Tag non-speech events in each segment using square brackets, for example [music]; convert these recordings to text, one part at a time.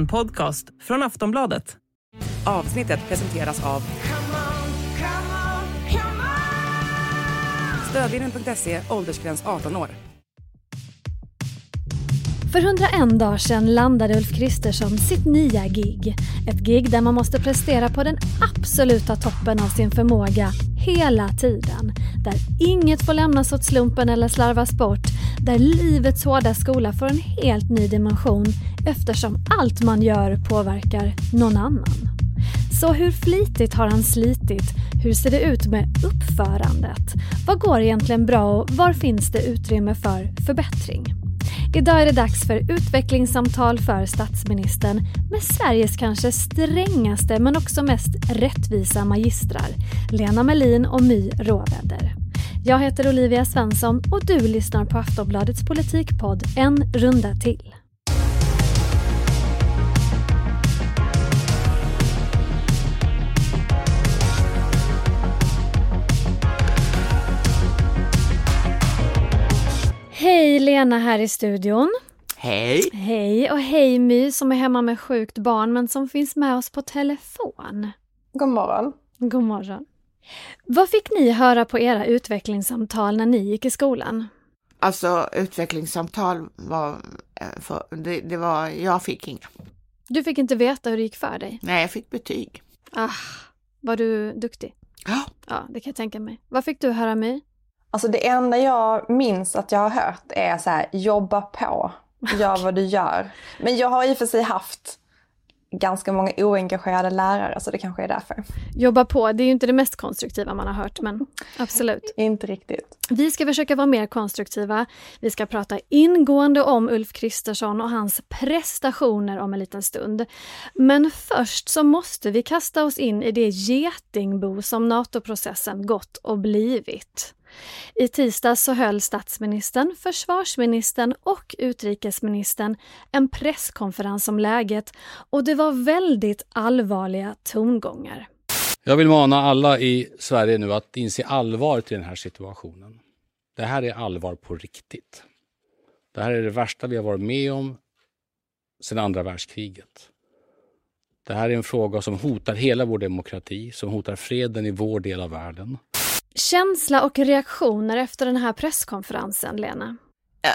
En podcast från Aftonbladet. Avsnittet presenteras av Stödvinnen.se, åldersgräns 18 år. För 101 dagar sedan landade Ulf Kristersson sitt nya gig. Ett gig där man måste prestera på den absoluta toppen av sin förmåga hela tiden. Där inget får lämnas åt slumpen eller slarvas bort. Där livets hårda skola får en helt ny dimension eftersom allt man gör påverkar någon annan. Så hur flitigt har han slitit? Hur ser det ut med uppförandet? Vad går egentligen bra och var finns det utrymme för förbättring? Idag är det dags för utvecklingssamtal för statsministern med Sveriges kanske strängaste men också mest rättvisa magistrar, Lena Melin och My Råväder. Jag heter Olivia Svensson och du lyssnar på Aftonbladets politikpodd En runda till. Hej Lena här i studion. Hej! Hej och hej My som är hemma med sjukt barn men som finns med oss på telefon. God morgon. God morgon. Vad fick ni höra på era utvecklingssamtal när ni gick i skolan? Alltså utvecklingssamtal var, eh, för, det, det var, jag fick inga. Du fick inte veta hur det gick för dig? Nej, jag fick betyg. Ah, var du duktig? Ja. Ja, det kan jag tänka mig. Vad fick du höra My? Alltså det enda jag minns att jag har hört är så här, jobba på, gör [laughs] vad du gör. Men jag har i och för sig haft ganska många oengagerade lärare så det kanske är därför. Jobba på, det är ju inte det mest konstruktiva man har hört men absolut. Inte riktigt. Vi ska försöka vara mer konstruktiva. Vi ska prata ingående om Ulf Kristersson och hans prestationer om en liten stund. Men först så måste vi kasta oss in i det getingbo som NATO-processen gått och blivit. I tisdags så höll statsministern, försvarsministern och utrikesministern en presskonferens om läget och det var väldigt allvarliga tongångar. Jag vill mana alla i Sverige nu att inse allvaret i den här situationen. Det här är allvar på riktigt. Det här är det värsta vi har varit med om sedan andra världskriget. Det här är en fråga som hotar hela vår demokrati, som hotar freden i vår del av världen. Känsla och reaktioner efter den här presskonferensen, Lena?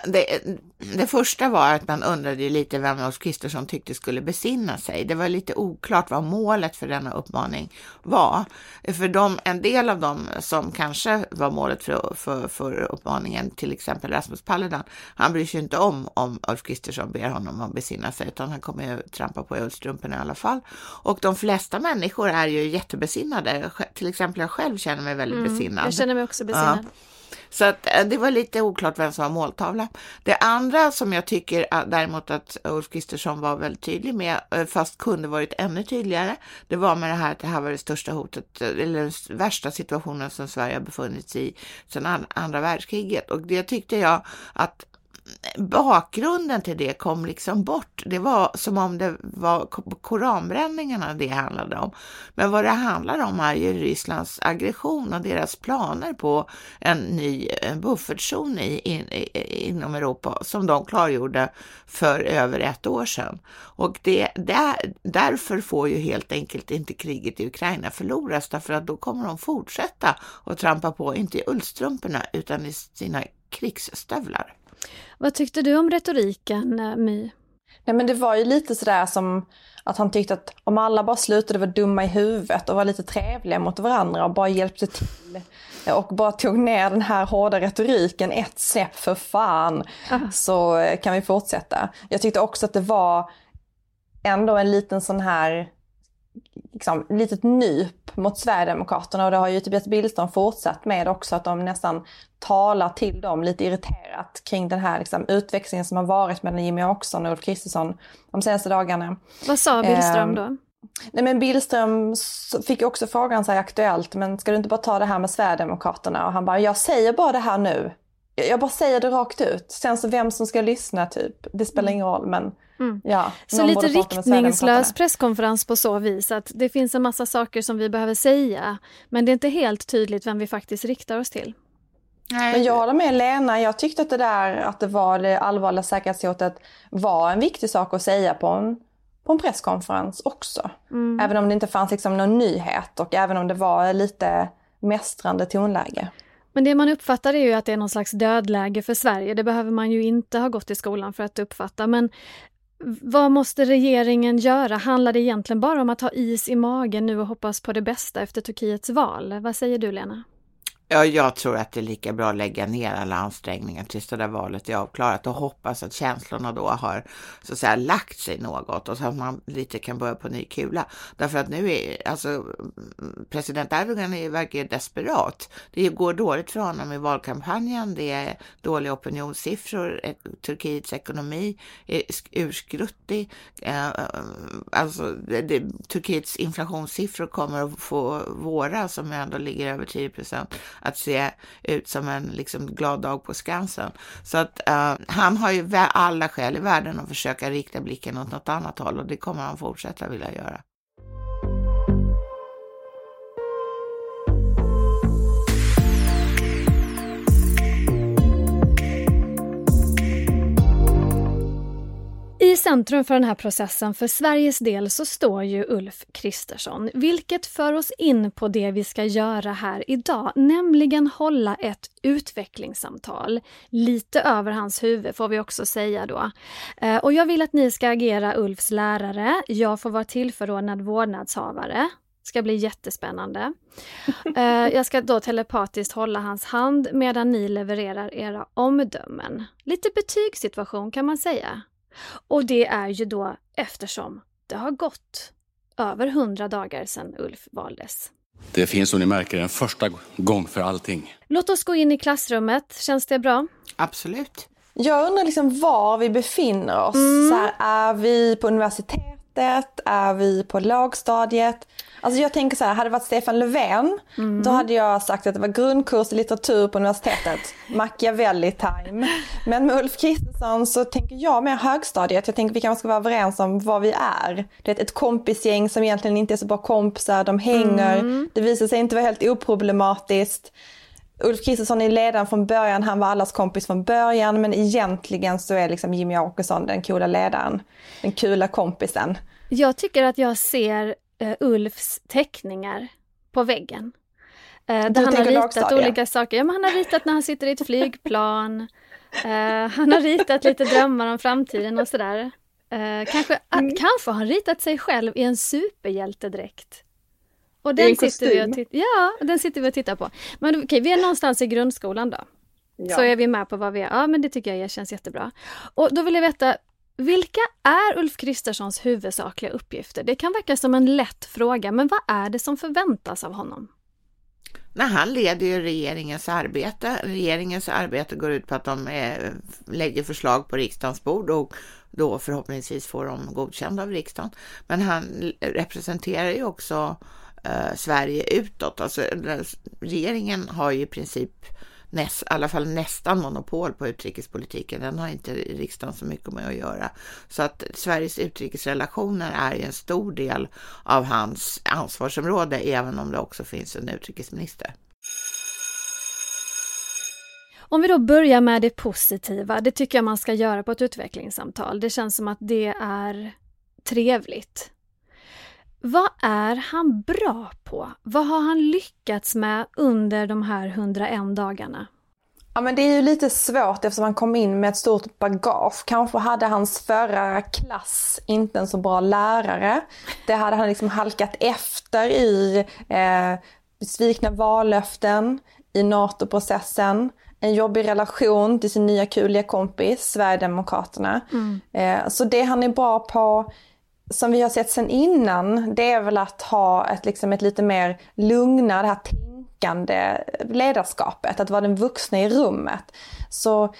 Det, det första var att man undrade lite vem Ulf Kristersson tyckte skulle besinna sig. Det var lite oklart vad målet för denna uppmaning var. För de, en del av dem som kanske var målet för, för, för uppmaningen, till exempel Rasmus Paludan, han bryr sig inte om om Ulf Kristersson ber honom att besinna sig, utan han kommer ju trampa på ullstrumporna i alla fall. Och de flesta människor är ju jättebesinnade. Till exempel jag själv känner mig väldigt mm, besinnad. Jag känner mig också besinnad. Ja. Så att eh, det var lite oklart vem som var måltavla. Det andra som jag tycker eh, däremot att Ulf Kristersson var väldigt tydlig med, eh, fast kunde varit ännu tydligare, det var med det här att det här var det största hotet, eller den värsta situationen som Sverige har befunnit sig i sedan andra världskriget. Och det tyckte jag att bakgrunden till det kom liksom bort. Det var som om det var koranbränningarna det handlade om. Men vad det handlar om är ju Rysslands aggression och deras planer på en ny buffertzon i, in, inom Europa som de klargjorde för över ett år sedan. Och det, där, därför får ju helt enkelt inte kriget i Ukraina förloras därför att då kommer de fortsätta att trampa på, inte i ullstrumporna utan i sina krigsstövlar. Vad tyckte du om retoriken, eh, My? Nej men det var ju lite sådär som att han tyckte att om alla bara slutade vara dumma i huvudet och var lite trevliga mot varandra och bara hjälpte till och bara tog ner den här hårda retoriken ett snäpp för fan Aha. så kan vi fortsätta. Jag tyckte också att det var ändå en liten sån här liksom, litet nyp mot Sverigedemokraterna och det har ju Tobias Billström fortsatt med också att de nästan talar till dem lite irriterat kring den här liksom, utväxlingen som har varit mellan Jimmy Åkesson och Ulf Kristersson de senaste dagarna. Vad sa Billström då? Nej men Billström fick också frågan så här aktuellt, men ska du inte bara ta det här med Sverigedemokraterna? Och han bara, jag säger bara det här nu. Jag bara säger det rakt ut. Sen så vem som ska lyssna typ, det spelar ingen roll men Mm. Ja, så lite riktningslös presskonferens på så vis att det finns en massa saker som vi behöver säga men det är inte helt tydligt vem vi faktiskt riktar oss till. Nej. Men jag håller med Lena, jag tyckte att det där att det var det allvarliga säkerhetshotet var en viktig sak att säga på en på en presskonferens också. Mm. Även om det inte fanns liksom någon nyhet och även om det var lite mästrande tonläge. Men det man uppfattar är ju att det är någon slags dödläge för Sverige. Det behöver man ju inte ha gått i skolan för att uppfatta. Men vad måste regeringen göra? Handlar det egentligen bara om att ha is i magen nu och hoppas på det bästa efter Turkiets val? Vad säger du Lena? Ja, jag tror att det är lika bra att lägga ner alla ansträngningar tills det där valet är avklarat och hoppas att känslorna då har så att säga lagt sig något och så att man lite kan börja på ny kula. Därför att nu är alltså president Erdogan är, verkar desperat. Det går dåligt för honom i valkampanjen. Det är dåliga opinionssiffror. Eh, Turkiets ekonomi är urskruttig. Eh, alltså det, det, Turkiets inflationssiffror kommer att få våra som ändå ligger över 10 procent att se ut som en liksom, glad dag på Skansen. Så att uh, han har ju alla skäl i världen att försöka rikta blicken åt något annat håll och det kommer han fortsätta vilja göra. I centrum för den här processen för Sveriges del så står ju Ulf Kristersson, vilket för oss in på det vi ska göra här idag, nämligen hålla ett utvecklingssamtal. Lite över hans huvud får vi också säga då. Eh, och jag vill att ni ska agera Ulfs lärare. Jag får vara tillförordnad vårdnadshavare ska bli jättespännande. Eh, jag ska då telepatiskt hålla hans hand medan ni levererar era omdömen. Lite betygssituation kan man säga. Och det är ju då eftersom det har gått över hundra dagar sedan Ulf valdes. Det finns som ni märker en första gång för allting. Låt oss gå in i klassrummet. Känns det bra? Absolut. Jag undrar liksom var vi befinner oss. Mm. Så här, är vi på universitetet? Är vi på lågstadiet? Alltså jag tänker så här, hade det varit Stefan Löfven, mm. då hade jag sagt att det var grundkurs i litteratur på universitetet. Machiavelli-time. Men med Ulf Kristersson så tänker jag mer högstadiet. Jag tänker vi kanske ska vara överens om vad vi är. Det är ett kompisgäng som egentligen inte är så bra kompisar, de hänger. Mm. Det visar sig inte vara helt oproblematiskt. Ulf Kristersson är ledaren från början, han var allas kompis från början men egentligen så är liksom Jimmy Åkesson den coola ledaren, den coola kompisen. Jag tycker att jag ser uh, Ulfs teckningar på väggen. Uh, där han har ritat olika saker. Ja, men han har ritat när han sitter i ett flygplan. Uh, [laughs] han har ritat lite drömmar om framtiden och sådär. Uh, kanske, mm. kanske har han ritat sig själv i en superhjältedräkt. Och den sitter, vi och ja, den sitter vi och tittar på. Men okej, vi är någonstans i grundskolan då. Ja. Så är vi med på vad vi är. Ja, men det tycker jag känns jättebra. Och då vill jag veta, vilka är Ulf Kristerssons huvudsakliga uppgifter? Det kan verka som en lätt fråga, men vad är det som förväntas av honom? Nej, han leder ju regeringens arbete. Regeringens arbete går ut på att de är, eh, lägger förslag på riksdagens bord och då förhoppningsvis får de godkända av riksdagen. Men han representerar ju också eh, Sverige utåt. Alltså, regeringen har ju i princip näst, i alla fall nästan monopol på utrikespolitiken. Den har inte riksdagen så mycket med att göra. Så att Sveriges utrikesrelationer är ju en stor del av hans ansvarsområde, även om det också finns en utrikesminister. Om vi då börjar med det positiva, det tycker jag man ska göra på ett utvecklingssamtal. Det känns som att det är trevligt. Vad är han bra på? Vad har han lyckats med under de här 101 dagarna? Ja men det är ju lite svårt eftersom han kom in med ett stort bagage. Kanske hade hans förra klass inte en så bra lärare. Det hade han liksom halkat efter i eh, svikna vallöften, i NATO-processen, en jobbig relation till sin nya kuliga kompis, Sverigedemokraterna. Mm. Eh, så det han är bra på som vi har sett sen innan, det är väl att ha ett, liksom ett lite mer lugna, det här tänkande ledarskapet, att vara den vuxna i rummet. Så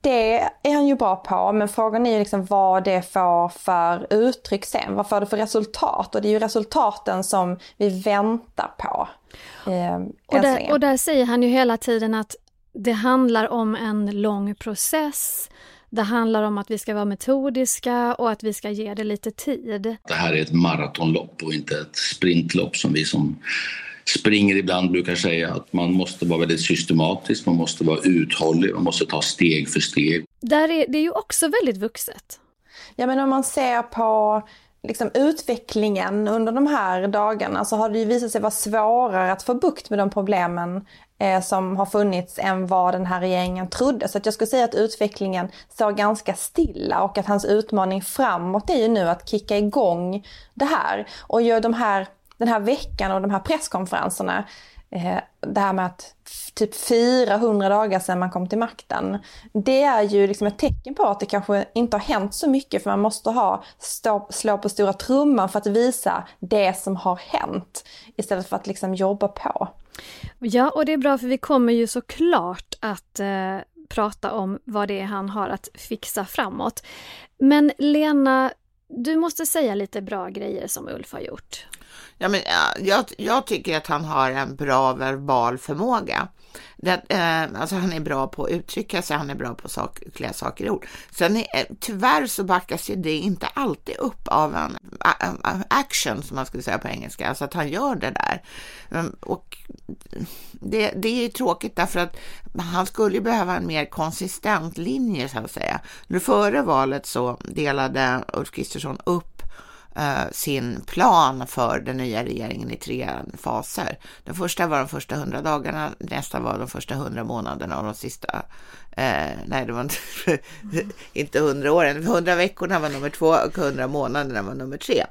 det är han ju bra på, men frågan är ju liksom vad det får för uttryck sen. Vad får det för resultat? Och det är ju resultaten som vi väntar på. Eh, och, där, och där säger han ju hela tiden att det handlar om en lång process det handlar om att vi ska vara metodiska och att vi ska ge det lite tid. Det här är ett maratonlopp och inte ett sprintlopp som vi som springer ibland brukar säga att man måste vara väldigt systematisk, man måste vara uthållig, man måste ta steg för steg. Där är, det är ju också väldigt vuxet. Ja men om man ser på liksom utvecklingen under de här dagarna så har det ju visat sig vara svårare att få bukt med de problemen eh, som har funnits än vad den här regeringen trodde. Så att jag skulle säga att utvecklingen står ganska stilla och att hans utmaning framåt är ju nu att kicka igång det här. Och gör de här, den här veckan och de här presskonferenserna eh, det här med att typ 400 dagar sedan man kom till makten. Det är ju liksom ett tecken på att det kanske inte har hänt så mycket för man måste ha stå, slå på stora trumman för att visa det som har hänt istället för att liksom jobba på. Ja, och det är bra för vi kommer ju såklart att eh, prata om vad det är han har att fixa framåt. Men Lena, du måste säga lite bra grejer som Ulf har gjort. Ja, men, jag, jag tycker att han har en bra verbal förmåga. Det, eh, alltså han är bra på att uttrycka sig, han är bra på att klä saker i ord. Sen är, eh, tyvärr så backas ju det inte alltid upp av en action, som man skulle säga på engelska, alltså att han gör det där. Mm, och det, det är ju tråkigt därför att han skulle behöva en mer konsistent linje så att säga. Nu före valet så delade Ulf Kristersson upp Eh, sin plan för den nya regeringen i tre faser. Den första var de första hundra dagarna, nästa var de första hundra månaderna och de sista, eh, nej det var inte, [laughs] inte hundra åren, hundra veckorna var nummer två och hundra månaderna var nummer tre.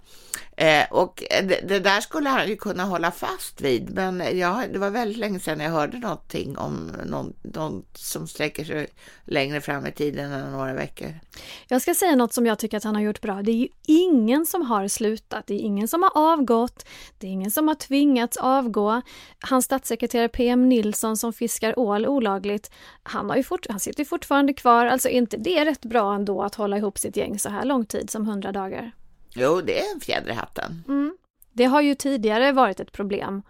Eh, och det, det, där skulle han ju kunna hålla fast vid, men jag, det var väldigt länge sedan jag hörde någonting om någon, någon som sträcker sig längre fram i tiden än några veckor. Jag ska säga något som jag tycker att han har gjort bra. Det är ju ingen som har slutat, det är ingen som har avgått, det är ingen som har tvingats avgå. Hans statssekreterare PM Nilsson som fiskar ål olagligt, han, har ju fort, han sitter fortfarande kvar. Alltså inte det är rätt bra ändå att hålla ihop sitt gäng så här lång tid som hundra dagar? Jo, det är en fjäder i hatten. Mm. Det har ju tidigare varit ett problem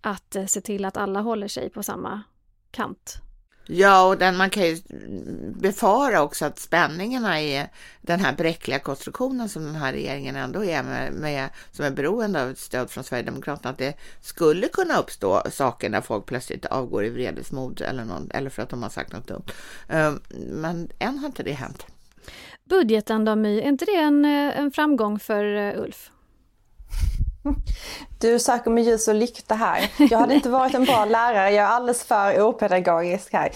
att eh, se till att alla håller sig på samma kant. Ja, och den, man kan ju befara också att spänningarna i den här bräckliga konstruktionen som den här regeringen ändå är med, med som är beroende av ett stöd från Sverigedemokraterna, att det skulle kunna uppstå saker när folk plötsligt avgår i vredesmod eller, någon, eller för att de har sagt något dumt. Ehm, men än har inte det hänt. Budgeten då My, är inte det en, en framgång för eh, Ulf? [laughs] Du söker med ljus och lykta här. Jag hade inte varit en bra lärare, jag är alldeles för opedagogisk här.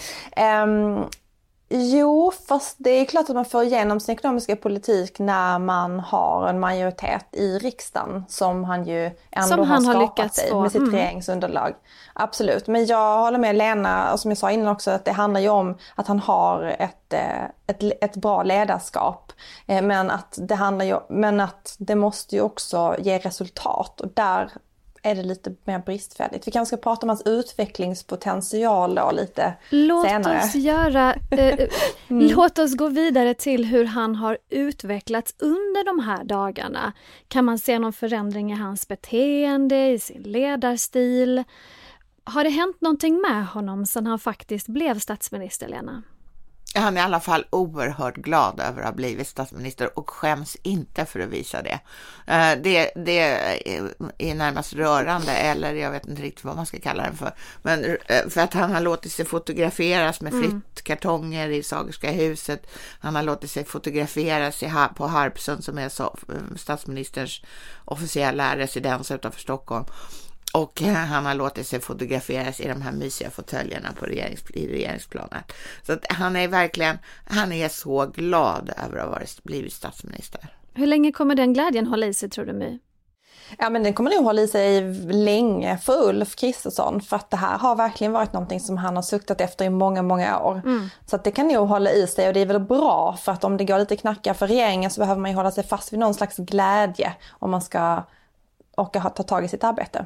Um, Jo, fast det är klart att man får igenom sin ekonomiska politik när man har en majoritet i riksdagen som han ju ändå som han har, skapat sig med sitt mm. regeringsunderlag. Absolut, men jag håller med Lena, som jag sa innan också, att det handlar ju om att han har ett, eh, ett, ett bra ledarskap. Eh, men att, det handlar ju, men att det måste ju också ge resultat och där är det lite mer bristfälligt. Vi kanske ska prata om hans utvecklingspotential då lite låt senare. Oss göra, eh, eh [laughs] mm. Låt oss gå vidare till hur han har utvecklats under de här dagarna. Kan man se någon förändring i hans beteende, i sin ledarstil? Har det hänt någonting med honom sedan han faktiskt blev statsminister, Lena? Han är i alla fall oerhört glad över att ha blivit statsminister och skäms inte för att visa det. Eh, det, det är närmast rörande, eller jag vet inte riktigt vad man ska kalla det för. Men eh, för att han har låtit sig fotograferas med mm. flyttkartonger i Sagerska huset. Han har låtit sig fotograferas på Harpsund som är statsministerns officiella residens utanför Stockholm. Och han har låtit sig fotograferas i de här mysiga fåtöljerna på regerings, i regeringsplanet. Så att han är verkligen, han är så glad över att ha blivit statsminister. Hur länge kommer den glädjen hålla i sig tror du My? Ja men den kommer nog hålla i sig länge för Ulf Kristersson för att det här har verkligen varit någonting som han har suktat efter i många, många år. Mm. Så att det kan nog hålla i sig och det är väl bra för att om det går lite knackar för regeringen så behöver man ju hålla sig fast vid någon slags glädje om man ska orka ta tag i sitt arbete.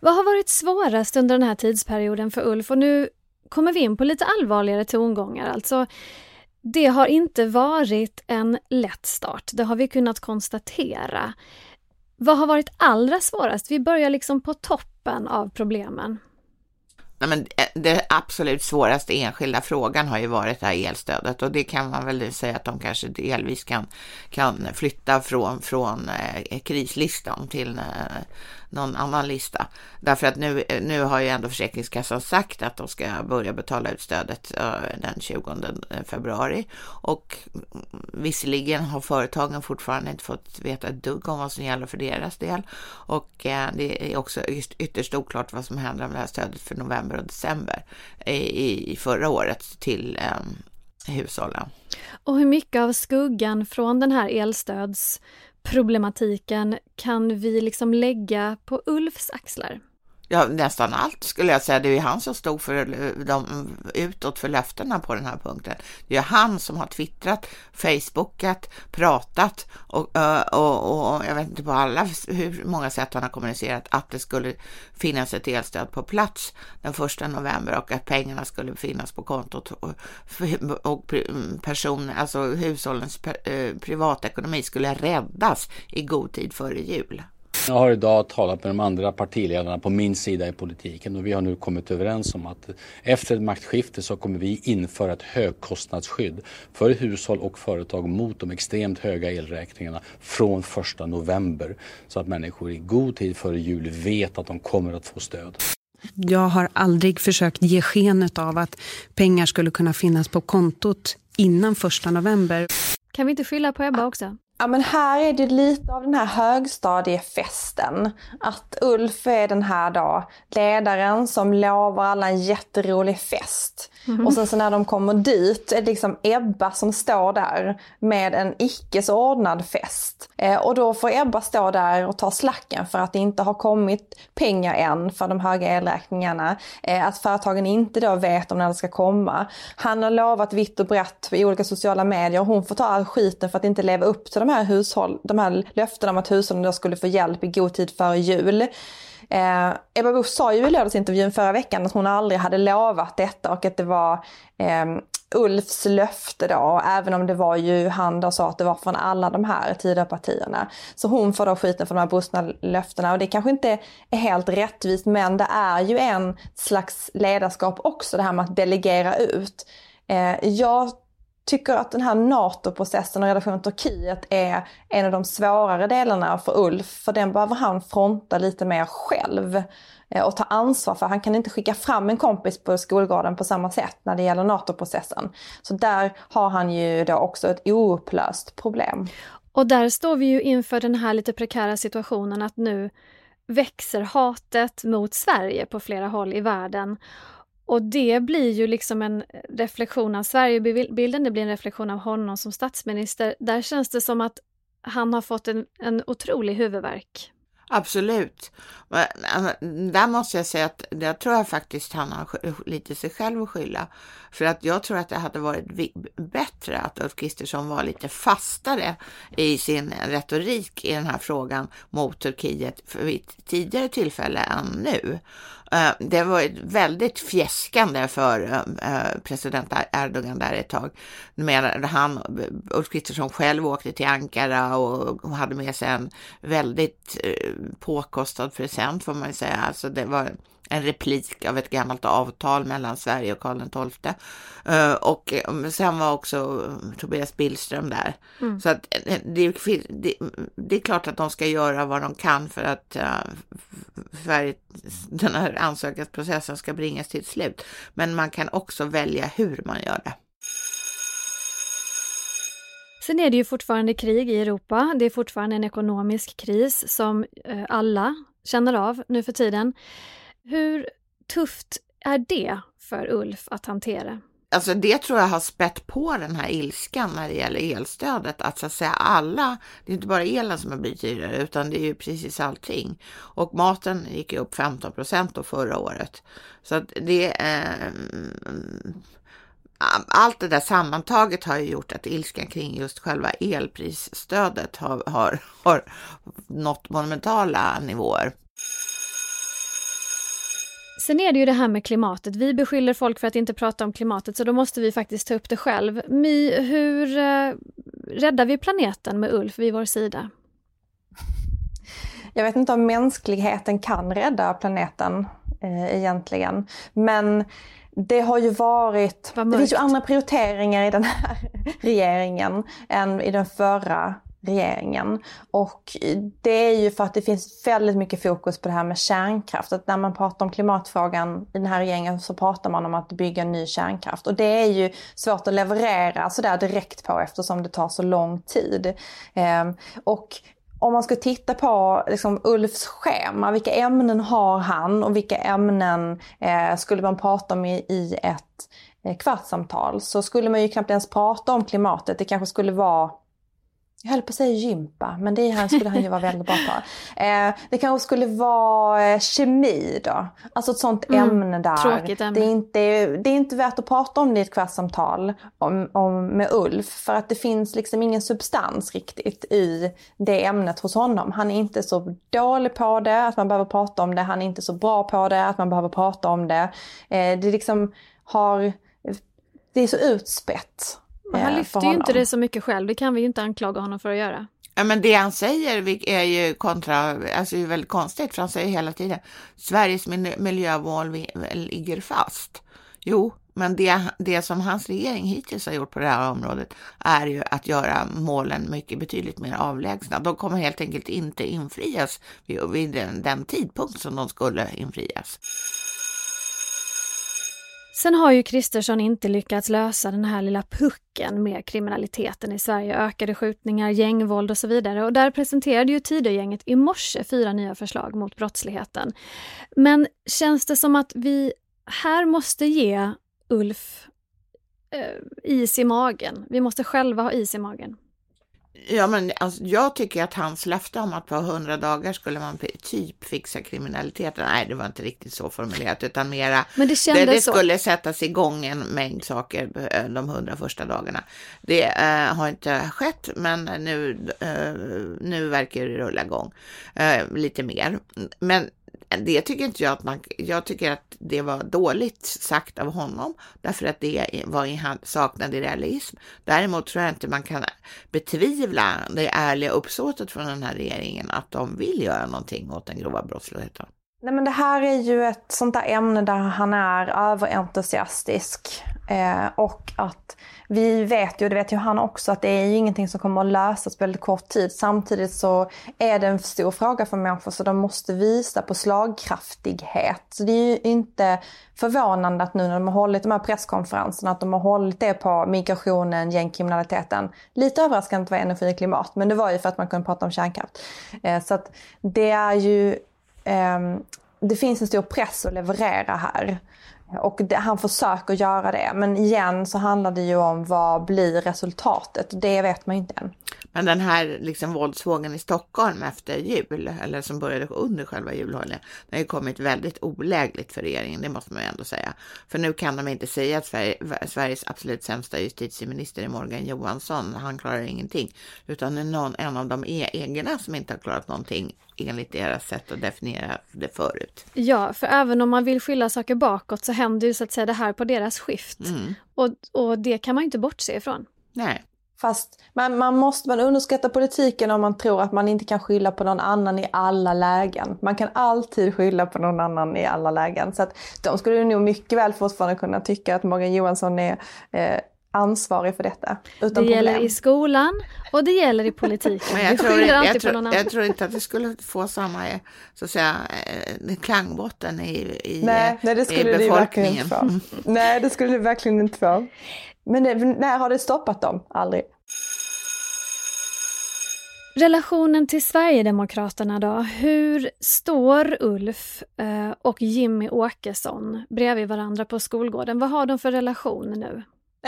Vad har varit svårast under den här tidsperioden för Ulf? Och nu kommer vi in på lite allvarligare tongångar. Alltså, det har inte varit en lätt start, det har vi kunnat konstatera. Vad har varit allra svårast? Vi börjar liksom på toppen av problemen. Nej, men eh, det absolut svåraste enskilda frågan har ju varit det här elstödet och det kan man väl säga att de kanske delvis kan, kan flytta från, från eh, krislistan till eh, någon annan lista. Därför att nu, nu har ju ändå Försäkringskassan sagt att de ska börja betala ut stödet eh, den 20 eh, februari och visserligen har företagen fortfarande inte fått veta ett dugg om vad som gäller för deras del och eh, det är också ytterst oklart vad som händer med det här stödet för november och december i, i förra året till hushållen. Och hur mycket av skuggan från den här elstöds problematiken kan vi liksom lägga på Ulfs axlar? Ja, nästan allt skulle jag säga. Det är ju han som stod för de utåt för löftena på den här punkten. Det är han som har twittrat, facebookat, pratat och, och, och jag vet inte på alla hur många sätt han har kommunicerat att det skulle finnas ett elstöd på plats den första november och att pengarna skulle finnas på kontot och, och person, alltså hushållens privatekonomi skulle räddas i god tid före jul. Jag har idag talat med de andra partiledarna på min sida i politiken och vi har nu kommit överens om att efter ett maktskifte så kommer vi införa ett högkostnadsskydd för hushåll och företag mot de extremt höga elräkningarna från 1 november så att människor i god tid före jul vet att de kommer att få stöd. Jag har aldrig försökt ge skenet av att pengar skulle kunna finnas på kontot innan 1 november. Kan vi inte skylla på Ebba också? Ja men här är det lite av den här högstadiefesten. Att Ulf är den här då ledaren som lovar alla en jätterolig fest. Mm. Och sen så när de kommer dit är det liksom Ebba som står där med en icke så ordnad fest. Eh, och då får Ebba stå där och ta slacken för att det inte har kommit pengar än för de höga elräkningarna. Eh, att företagen inte då vet om när det ska komma. Han har lovat vitt och brett i olika sociala medier och hon får ta all skiten för att inte leva upp till de här, hushåll, de här löftena om att hushållen då skulle få hjälp i god tid före jul. Eh, Ebba Busch sa ju i lördagsintervjun förra veckan att hon aldrig hade lovat detta och att det var eh, Ulfs löfte då, även om det var ju han då sa att det var från alla de här Tidöpartierna. Så hon får då skiten för de här brustna löftena och det kanske inte är helt rättvist men det är ju en slags ledarskap också det här med att delegera ut. Eh, jag tycker att den här NATO-processen och relationen till Turkiet är en av de svårare delarna för Ulf. För den behöver han fronta lite mer själv eh, och ta ansvar för. Han kan inte skicka fram en kompis på skolgården på samma sätt när det gäller NATO-processen. Så där har han ju då också ett oupplöst problem. Och där står vi ju inför den här lite prekära situationen att nu växer hatet mot Sverige på flera håll i världen. Och det blir ju liksom en reflektion av Sverigebilden, det blir en reflektion av honom som statsminister. Där känns det som att han har fått en, en otrolig huvudvärk. Absolut. Alltså, där måste jag säga att jag tror jag faktiskt han har lite sig själv att skylla. För att jag tror att det hade varit bättre att Ulf Kristersson var lite fastare i sin retorik i den här frågan mot Turkiet vid ett tidigare tillfälle än nu. Eh, det var väldigt fjäskande för eh, eh, president Erdogan där ett tag. Medan han, Ulf Kristersson själv åkte till Ankara och hade med sig en väldigt påkostad present får man säga. Alltså det var en replik av ett gammalt avtal mellan Sverige och Karl XII. Uh, och sen var också Tobias Billström där. Mm. Så att det, det, det, är klart att de ska göra vad de kan för att för den här ansökningsprocessen ska bringas till ett slut. Men man kan också välja hur man gör det. Sen är det ju fortfarande krig i Europa. Det är fortfarande en ekonomisk kris som eh, alla känner av nu för tiden. Hur tufft är det för Ulf att hantera? Alltså det tror jag har spett på den här ilskan när det gäller elstödet. Att så att säga alla, det är inte bara elen som har blivit dyrare utan det är ju precis allting. Och maten gick ju upp 15 procent då förra året. Så att det eh, allt det där sammantaget har ju gjort att ilskan kring just själva elprisstödet har, har, har nått monumentala nivåer. Sen är det ju det här med klimatet. Vi beskyller folk för att inte prata om klimatet, så då måste vi faktiskt ta upp det själv. My, hur eh, räddar vi planeten med Ulf vid vår sida? Jag vet inte om mänskligheten kan rädda planeten eh, egentligen. Men det har ju varit, det finns ju andra prioriteringar i den här [laughs] regeringen än i den förra regeringen. Och det är ju för att det finns väldigt mycket fokus på det här med kärnkraft. Att när man pratar om klimatfrågan i den här regeringen så pratar man om att bygga ny kärnkraft. Och det är ju svårt att leverera sådär direkt på eftersom det tar så lång tid. Ehm, och om man ska titta på liksom, Ulfs schema, vilka ämnen har han och vilka ämnen eh, skulle man prata om i, i ett eh, kvartssamtal så skulle man ju knappt ens prata om klimatet. Det kanske skulle vara jag höll på att säga gympa, men det här skulle han ju vara väldigt bra på. Eh, det kanske skulle vara eh, kemi då. Alltså ett sånt mm, ämne där. Tråkigt ämne. Det är, inte, det är inte värt att prata om det i ett kvartssamtal om, om, med Ulf. För att det finns liksom ingen substans riktigt i det ämnet hos honom. Han är inte så dålig på det, att man behöver prata om det. Han är inte så bra på det, att man behöver prata om det. Eh, det liksom har... Det är så utspätt. Men han lyfter ju inte det så mycket själv, det kan vi ju inte anklaga honom för att göra. Ja, men det han säger är ju kontra, alltså är väldigt konstigt, för han säger hela tiden Sveriges miljömål ligger fast. Jo, men det, det som hans regering hittills har gjort på det här området är ju att göra målen mycket betydligt mer avlägsna. De kommer helt enkelt inte infrias vid, vid den, den tidpunkt som de skulle infrias. Sen har ju Kristersson inte lyckats lösa den här lilla pucken med kriminaliteten i Sverige, ökade skjutningar, gängvåld och så vidare. Och där presenterade ju Tidögänget i morse fyra nya förslag mot brottsligheten. Men känns det som att vi här måste ge Ulf eh, is i magen? Vi måste själva ha is i magen. Ja, men alltså, jag tycker att hans löfte om att på hundra dagar skulle man typ fixa kriminaliteten, nej det var inte riktigt så formulerat utan mera, men det, det, det skulle sättas igång en mängd saker eh, de hundra första dagarna. Det äh, har inte skett, men nu, äh, nu verkar det rulla igång äh, lite mer. Men det tycker inte jag att man, jag tycker att det var dåligt sagt av honom därför att det var i han saknade realism. Däremot tror jag inte man kan betvivla det ärliga uppsåtet från den här regeringen att de vill göra någonting åt den grova brottsligheten. Nej men det här är ju ett sånt där ämne där han är överentusiastisk eh, och att vi vet ju, det vet ju han också, att det är ju ingenting som kommer att lösas på väldigt kort tid. Samtidigt så är det en stor fråga för människor så de måste visa på slagkraftighet. Så det är ju inte förvånande att nu när de har hållit de här presskonferenserna, att de har hållit det på migrationen, gängkriminaliteten. Lite överraskande att det var energi och klimat, men det var ju för att man kunde prata om kärnkraft. Eh, så att det är ju, Ehm, det finns en stor press att leverera här. Och det, han försöker göra det. Men igen så handlar det ju om vad blir resultatet. Det vet man ju inte än. Men den här liksom våldsvågen i Stockholm efter jul, eller som började under själva julhelgen, den har ju kommit väldigt olägligt för regeringen, det måste man ju ändå säga. För nu kan de inte säga att Sverige, Sveriges absolut sämsta justitieminister är Morgan Johansson, han klarar ingenting, utan det är någon, en av de egna som inte har klarat någonting enligt deras sätt att definiera det förut. Ja, för även om man vill skylla saker bakåt så händer ju så att säga det här på deras skift. Mm. Och, och det kan man inte bortse ifrån. Nej. Fast man, man måste man underskatta politiken om man tror att man inte kan skylla på någon annan i alla lägen. Man kan alltid skylla på någon annan i alla lägen. Så att de skulle nog mycket väl fortfarande kunna tycka att Morgan Johansson är eh, ansvarig för detta. Utan det gäller i skolan och det gäller i [laughs] politiken. Men jag, tror, jag, tror, jag tror, inte att det skulle få samma så att säga, eh, klangbotten i, i, nej, nej, det skulle i befolkningen. Det inte få. [laughs] nej, det skulle det verkligen inte få. Men det, när har det stoppat dem? Aldrig. Relationen till Sverigedemokraterna då? Hur står Ulf eh, och Jimmy Åkesson bredvid varandra på skolgården? Vad har de för relation nu?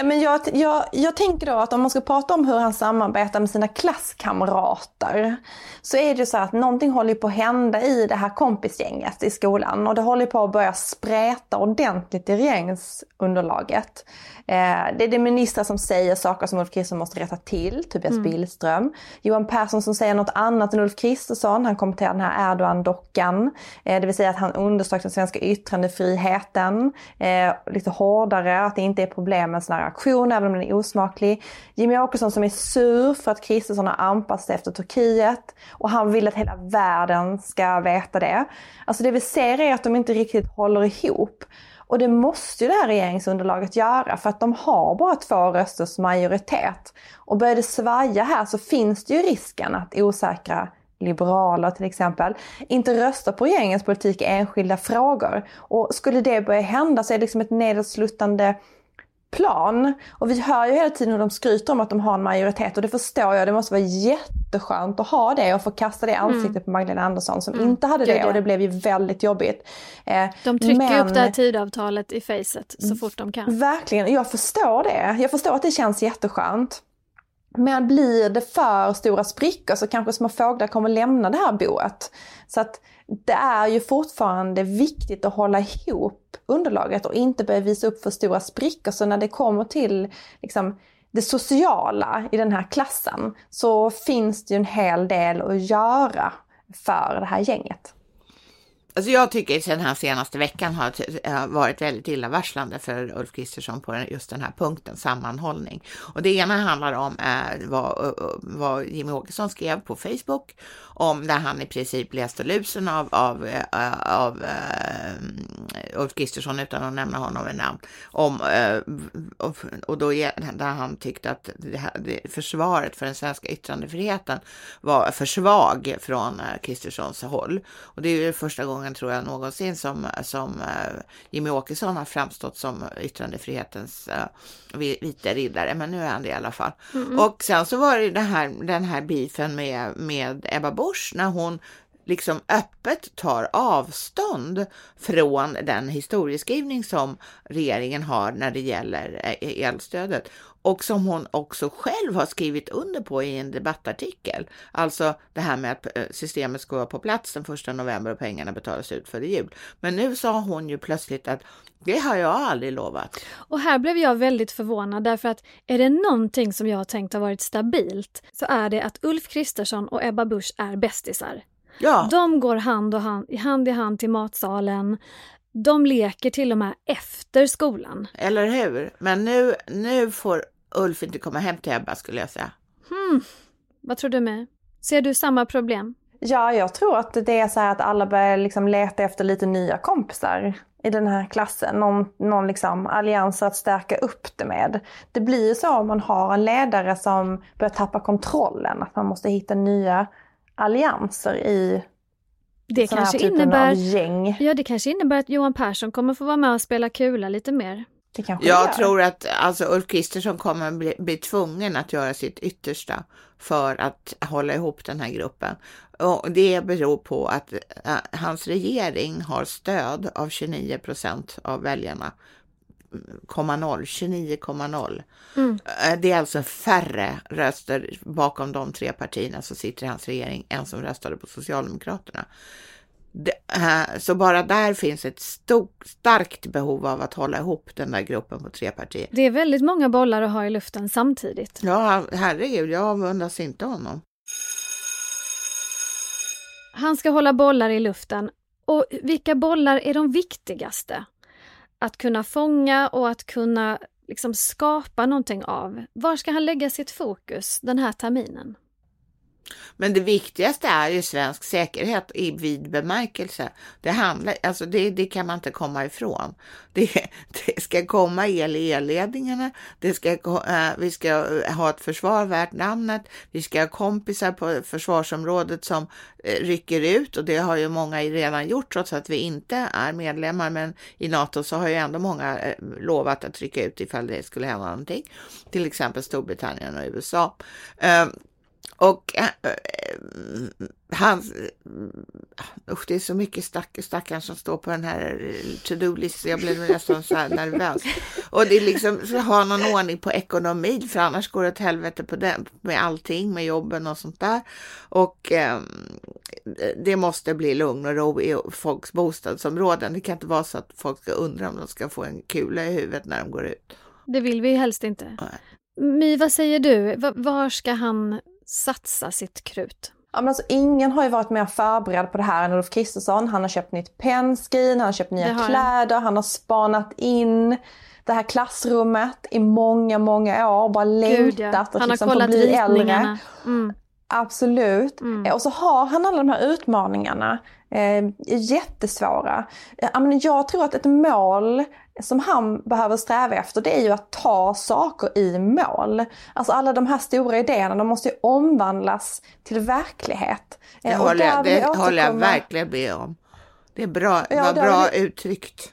Men jag, jag, jag tänker då att om man ska prata om hur han samarbetar med sina klasskamrater så är det ju så att någonting håller på att hända i det här kompisgänget i skolan och det håller på att börja spräta ordentligt i regeringsunderlaget. Eh, det är det ministrar som säger saker som Ulf Kristersson måste rätta till, Tobias mm. Billström. Johan Persson som säger något annat än Ulf Kristersson. Han kommenterar den här Erdogan-dockan. Eh, det vill säga att han underströk den svenska yttrandefriheten eh, lite hårdare, att det inte är problem med här aktion även om den är osmaklig. Jimmy Åkesson som är sur för att Kristersson har anpassat sig efter Turkiet och han vill att hela världen ska veta det. Alltså det vi ser är att de inte riktigt håller ihop. Och det måste ju det här regeringsunderlaget göra för att de har bara två rösters majoritet. Och börjar det svaja här så finns det ju risken att osäkra liberaler till exempel, inte röstar på regeringens politik i enskilda frågor. Och skulle det börja hända så är det liksom ett nedsluttande plan. Och vi hör ju hela tiden hur de skryter om att de har en majoritet och det förstår jag. Det måste vara jätteskönt att ha det och få kasta det i ansiktet mm. på Magdalena Andersson som mm. inte hade det, och det blev ju väldigt jobbigt. Eh, de trycker Men... upp det här tidavtalet i facet så fort de kan. Verkligen, jag förstår det. Jag förstår att det känns jätteskönt. Men blir det för stora sprickor så kanske små fåglar kommer lämna det här boet. Så att det är ju fortfarande viktigt att hålla ihop underlaget och inte börja visa upp för stora sprickor. Så när det kommer till liksom, det sociala i den här klassen så finns det ju en hel del att göra för det här gänget. Alltså jag tycker att den här senaste veckan har eh, varit väldigt illavarslande för Ulf Kristersson på just den här punkten, sammanhållning. Och det ena handlar om eh, vad, eh, vad Jimmy Åkesson skrev på Facebook om där han i princip läste lusen av, av, uh, av uh, Ulf Kristersson utan att nämna honom vid namn. Om, uh, och då där han tyckte att det här, det, försvaret för den svenska yttrandefriheten var för svag från Kristerssons håll. Och det är ju första gången tror jag någonsin som, som Jimmy Åkesson har framstått som yttrandefrihetens vita riddare, men nu är han det i alla fall. Mm. Och sen så var det den här, den här beefen med, med Ebba Busch Bors när hon liksom öppet tar avstånd från den historieskrivning som regeringen har när det gäller eh, elstödet och som hon också själv har skrivit under på i en debattartikel. Alltså det här med att eh, systemet ska vara på plats den första november och pengarna betalas ut före jul. Men nu sa hon ju plötsligt att det har jag aldrig lovat. Och här blev jag väldigt förvånad därför att är det någonting som jag har tänkt har varit stabilt så är det att Ulf Kristersson och Ebba Busch är bästisar. Ja. De går hand, och hand, hand i hand till matsalen. De leker till och med efter skolan. Eller hur? Men nu, nu får Ulf inte komma hem till Ebba skulle jag säga. Hmm. Vad tror du med? Ser du samma problem? Ja, jag tror att det är så här att alla börjar liksom leta efter lite nya kompisar i den här klassen. Någon, någon liksom allians att stärka upp det med. Det blir ju så om man har en ledare som börjar tappa kontrollen, att man måste hitta nya allianser i det kanske innebär, gäng. Ja, det kanske innebär att Johan Persson kommer få vara med och spela kula lite mer. Jag tror att alltså, Ulf Kristersson kommer bli, bli tvungen att göra sitt yttersta för att hålla ihop den här gruppen. Och det beror på att äh, hans regering har stöd av 29 procent av väljarna. 29,0. Mm. Äh, det är alltså färre röster bakom de tre partierna som sitter i hans regering än som röstade på Socialdemokraterna. Det, äh, så bara där finns ett stort, starkt behov av att hålla ihop den där gruppen på tre partier. Det är väldigt många bollar att ha i luften samtidigt. Ja, herregud, jag avundas inte honom. Han ska hålla bollar i luften. Och vilka bollar är de viktigaste? Att kunna fånga och att kunna liksom skapa någonting av. Var ska han lägga sitt fokus den här terminen? Men det viktigaste är ju svensk säkerhet i vid bemärkelse. Det, handlar, alltså det, det kan man inte komma ifrån. Det, det ska komma el i elledningarna, det ska, eh, vi ska eh, ha ett försvar värt namnet, vi ska ha kompisar på försvarsområdet som eh, rycker ut och det har ju många redan gjort trots att vi inte är medlemmar. Men i NATO så har ju ändå många lovat att rycka ut ifall det skulle hända någonting. Till exempel Storbritannien och USA. Och äh, hans, usch, det är så mycket stack, stackaren som står på den här to-do-listan. Jag blev nästan så här nervös. Och det är liksom, så ha någon ordning på ekonomin, för annars går det åt helvete på den, med allting, med jobben och sånt där. Och eh, det måste bli lugn och ro i folks bostadsområden. Det kan inte vara så att folk ska undra om de ska få en kula i huvudet när de går ut. Det vill vi helst inte. My, vad säger du? Var ska han satsa sitt krut? Ja, men alltså, ingen har ju varit mer förberedd på det här än Ulf Kristersson. Han har köpt nytt pennskrin, han har köpt nya kläder, han har spanat in det här klassrummet i många, många år. Bara längtat ja. att han liksom har få bli äldre. Mm. Absolut. Mm. Och så har han alla de här utmaningarna. Eh, jättesvåra. Eh, jag tror att ett mål som han behöver sträva efter det är ju att ta saker i mål. Alltså alla de här stora idéerna de måste ju omvandlas till verklighet. Det eh, håller, jag, det håller jag verkligen med om. Det är bra, ja, var bra vi... uttryckt.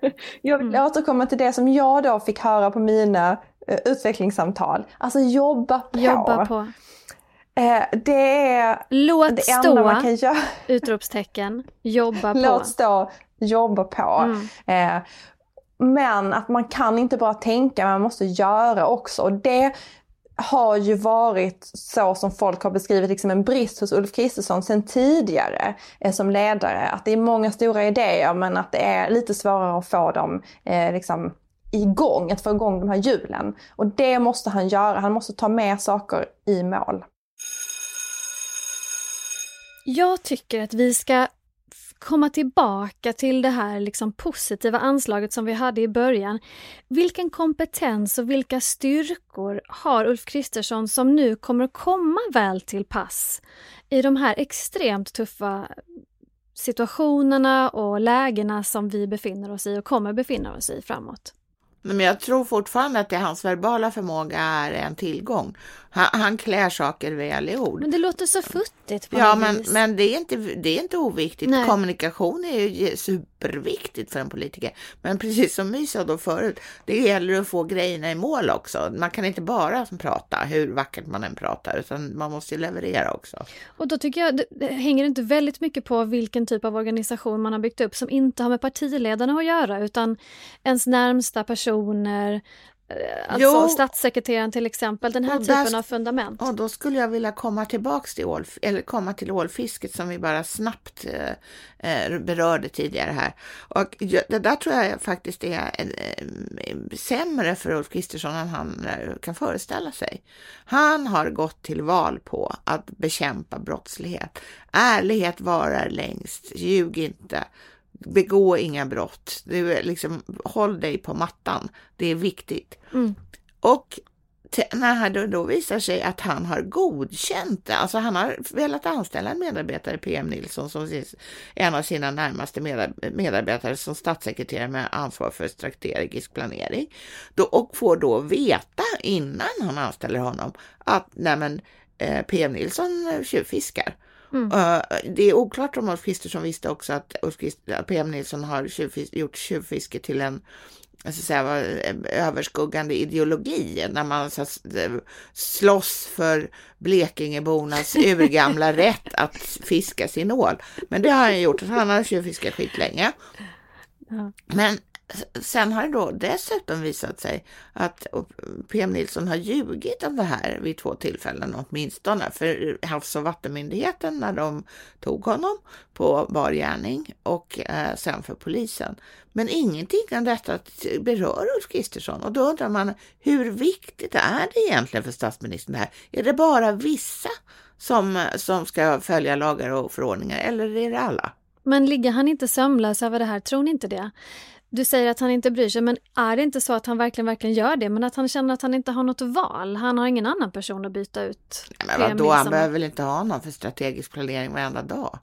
[laughs] jag vill mm. återkomma till det som jag då fick höra på mina uh, utvecklingssamtal. Alltså jobba på. Jobba på. Eh, det är Låt det stå, enda man kan göra. [laughs] utropstecken, jobba på. Låt stå, jobba på. Mm. Eh, men att man kan inte bara tänka, man måste göra också. Och det har ju varit så som folk har beskrivit liksom en brist hos Ulf Kristersson sen tidigare eh, som ledare. Att det är många stora idéer men att det är lite svårare att få dem eh, liksom, igång, att få igång de här hjulen. Och det måste han göra, han måste ta med saker i mål. Jag tycker att vi ska komma tillbaka till det här liksom positiva anslaget som vi hade i början. Vilken kompetens och vilka styrkor har Ulf Kristersson som nu kommer att komma väl till pass i de här extremt tuffa situationerna och lägena som vi befinner oss i och kommer befinna oss i framåt? Men jag tror fortfarande att det hans verbala förmåga är en tillgång. Han, han klär saker väl i ord. Men det låter så futtigt på Ja, men, vis. men det, är inte, det är inte oviktigt. Nej. Kommunikation är ju superviktigt för en politiker. Men precis som My sa då förut, det gäller att få grejerna i mål också. Man kan inte bara prata, hur vackert man än pratar, utan man måste leverera också. Och då tycker jag, det, det hänger inte väldigt mycket på vilken typ av organisation man har byggt upp som inte har med partiledarna att göra, utan ens närmsta personer, alltså jo, statssekreteraren till exempel, den här typen där, av fundament. Och då skulle jag vilja komma tillbaks till, ål, eller komma till ålfisket som vi bara snabbt eh, eh berörde tidigare här. Och det där tror jag faktiskt är eh, sämre för Ulf Kristersson än han eh, kan föreställa sig. Han har gått till val på att bekämpa brottslighet. Ärlighet varar längst, ljug inte begå inga brott. Du, liksom, håll dig på mattan. Det är viktigt. Mm. Och när det då visar sig att han har godkänt det, alltså han har velat anställa en medarbetare, PM Nilsson, som en av sina närmaste medarbetare som statssekreterare med ansvar för strategisk planering, då, och får då veta innan han anställer honom att nej men, eh, PM Nilsson tjuvfiskar. Mm. Uh, det är oklart om Ulf Kristersson visste också att PM Nilsson har tjuvfis gjort tjuvfiske till en alltså säga, överskuggande ideologi när man så, slåss för Blekingebornas [laughs] urgamla rätt att fiska sin ål. Men det har han gjort, han har tjuvfiskat skitlänge. Ja. Men Sen har det då dessutom visat sig att PM Nilsson har ljugit om det här vid två tillfällen åtminstone. För Havs och vattenmyndigheten när de tog honom på bar gärning och eh, sen för polisen. Men ingenting om detta berör Ulf Kristersson och då undrar man hur viktigt är det egentligen för statsministern det här? Är det bara vissa som, som ska följa lagar och förordningar eller är det alla? Men ligger han inte sömnlös över det här? Tror ni inte det? Du säger att han inte bryr sig, men är det inte så att han verkligen, verkligen gör det, men att han känner att han inte har något val? Han har ingen annan person att byta ut? Nej, men vadå, han behöver väl inte ha någon för strategisk planering varenda dag?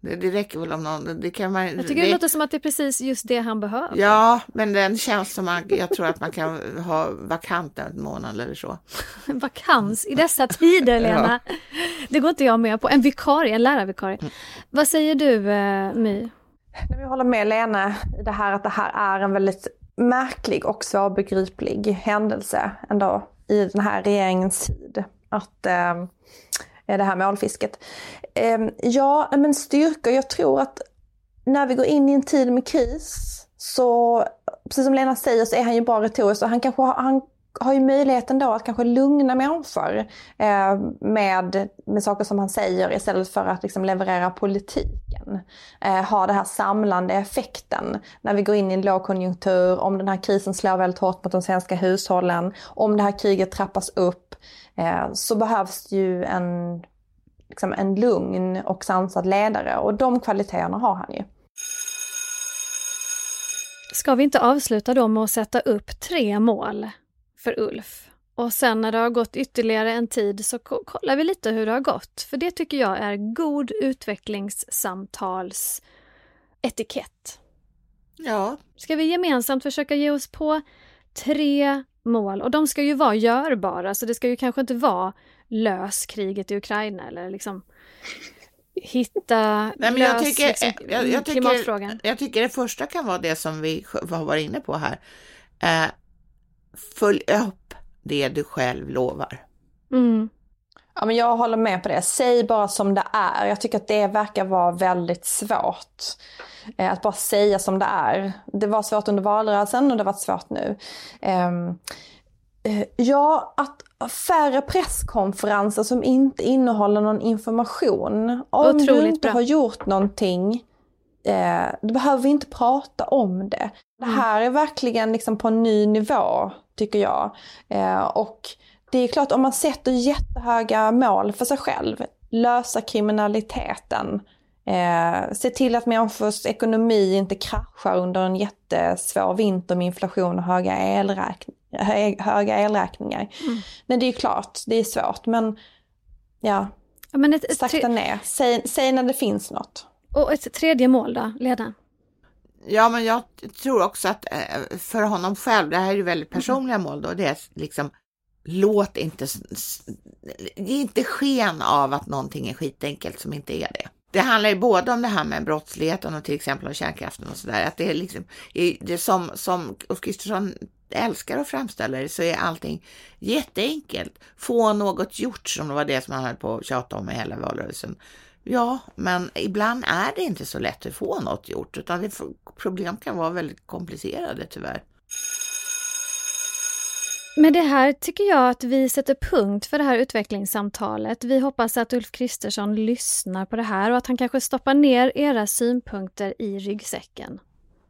Det, det räcker väl om någon, det kan man... Jag tycker det, det låter som att det är precis just det han behöver. Ja, men den känns som att jag tror att man kan ha vakant en månad eller så. [laughs] Vakans i dessa tider, [laughs] Lena. ja. Det går inte jag med på. En vikarie, en lärarvikarie. Mm. Vad säger du, eh, My? Jag håller med Lena i det här att det här är en väldigt märklig och svårbegriplig händelse ändå i den här regeringens tid. Att ehm, eh, det här målfisket. Eh, ja, men styrka, jag tror att när vi går in i en tid med kris så, precis som Lena säger, så är han ju bra retorisk och han kanske har, han har ju möjligheten då att kanske lugna människor eh, med, med saker som han säger istället för att liksom leverera politiken. Eh, ha den här samlande effekten när vi går in i en lågkonjunktur, om den här krisen slår väldigt hårt mot de svenska hushållen, om det här kriget trappas upp, eh, så behövs ju en, liksom en lugn och sansad ledare och de kvaliteterna har han ju. Ska vi inte avsluta då med att sätta upp tre mål för Ulf? Och sen när det har gått ytterligare en tid så kollar vi lite hur det har gått. För det tycker jag är god utvecklingssamtals etikett. Ja. Ska vi gemensamt försöka ge oss på tre mål? Och de ska ju vara görbara, så det ska ju kanske inte vara lös kriget i Ukraina eller liksom hitta, Nej, men lös jag tycker, liksom, jag, jag, klimatfrågan. tycker, jag tycker det första kan vara det som vi har varit inne på här. Eh, följ upp det du själv lovar. Mm. Ja, men jag håller med på det. Säg bara som det är. Jag tycker att det verkar vara väldigt svårt. Eh, att bara säga som det är. Det var svårt under valrörelsen och det har varit svårt nu. Ehm, eh, ja, att färre presskonferenser som inte innehåller någon information. Om Otroligt du inte bra. har gjort någonting, eh, då behöver vi inte prata om det. Det här är verkligen liksom på en ny nivå, tycker jag. Eh, och det är klart, om man sätter jättehöga mål för sig själv, lösa kriminaliteten, eh, se till att människors ekonomi inte kraschar under en jättesvår vinter med inflation och höga, elräkn hö höga elräkningar. Mm. Men det är klart, det är svårt, men ja, Ja, men ett, sakta ner. Säg, säg när det finns något. och ett tredje mål då, Lena? Ja, men jag tror också att eh, för honom själv, det här är ju väldigt personliga mål då, det är liksom låt inte, ge inte sken av att någonting är skitenkelt som inte är det. Det handlar ju både om det här med brottsligheten och till exempel om kärnkraften och sådär, att det är liksom, det som, som Ulf Kristersson älskar att framställa det så är allting jätteenkelt. Få något gjort som var det som han höll på att tjata om i hela valrörelsen. Ja, men ibland är det inte så lätt att få något gjort, utan det, problem kan vara väldigt komplicerade tyvärr. Med det här tycker jag att vi sätter punkt för det här utvecklingssamtalet. Vi hoppas att Ulf Kristersson lyssnar på det här och att han kanske stoppar ner era synpunkter i ryggsäcken.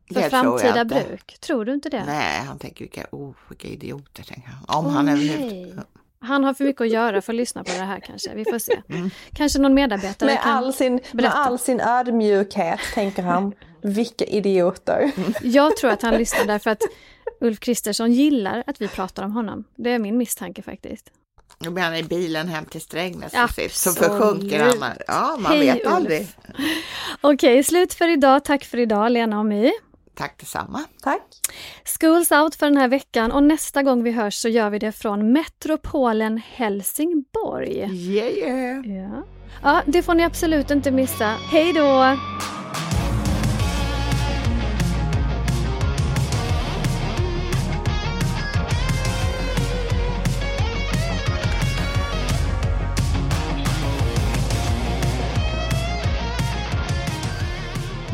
För Det framtida bruk. Tror du inte det? Nej, han tänker vilka, oh, vilka idioter, tänker han. Om Åh, han överhuvudtaget... Han har för mycket att göra för att lyssna på det här kanske. Vi får se. Kanske någon medarbetare Med kan all, sin, med berätta. all sin ödmjukhet tänker han, vilka idioter. Jag tror att han lyssnar därför att Ulf Kristersson gillar att vi pratar om honom. Det är min misstanke faktiskt. Blir han i bilen hem till Strängnäs Absolut. så försjunker han. Ja, man Hej, vet Ulf. aldrig. Okej, slut för idag. Tack för idag Lena och My. Tack detsamma. Tack. Schools out för den här veckan och nästa gång vi hörs så gör vi det från metropolen Helsingborg. Yeah, yeah. Ja. ja, det får ni absolut inte missa. Hej då!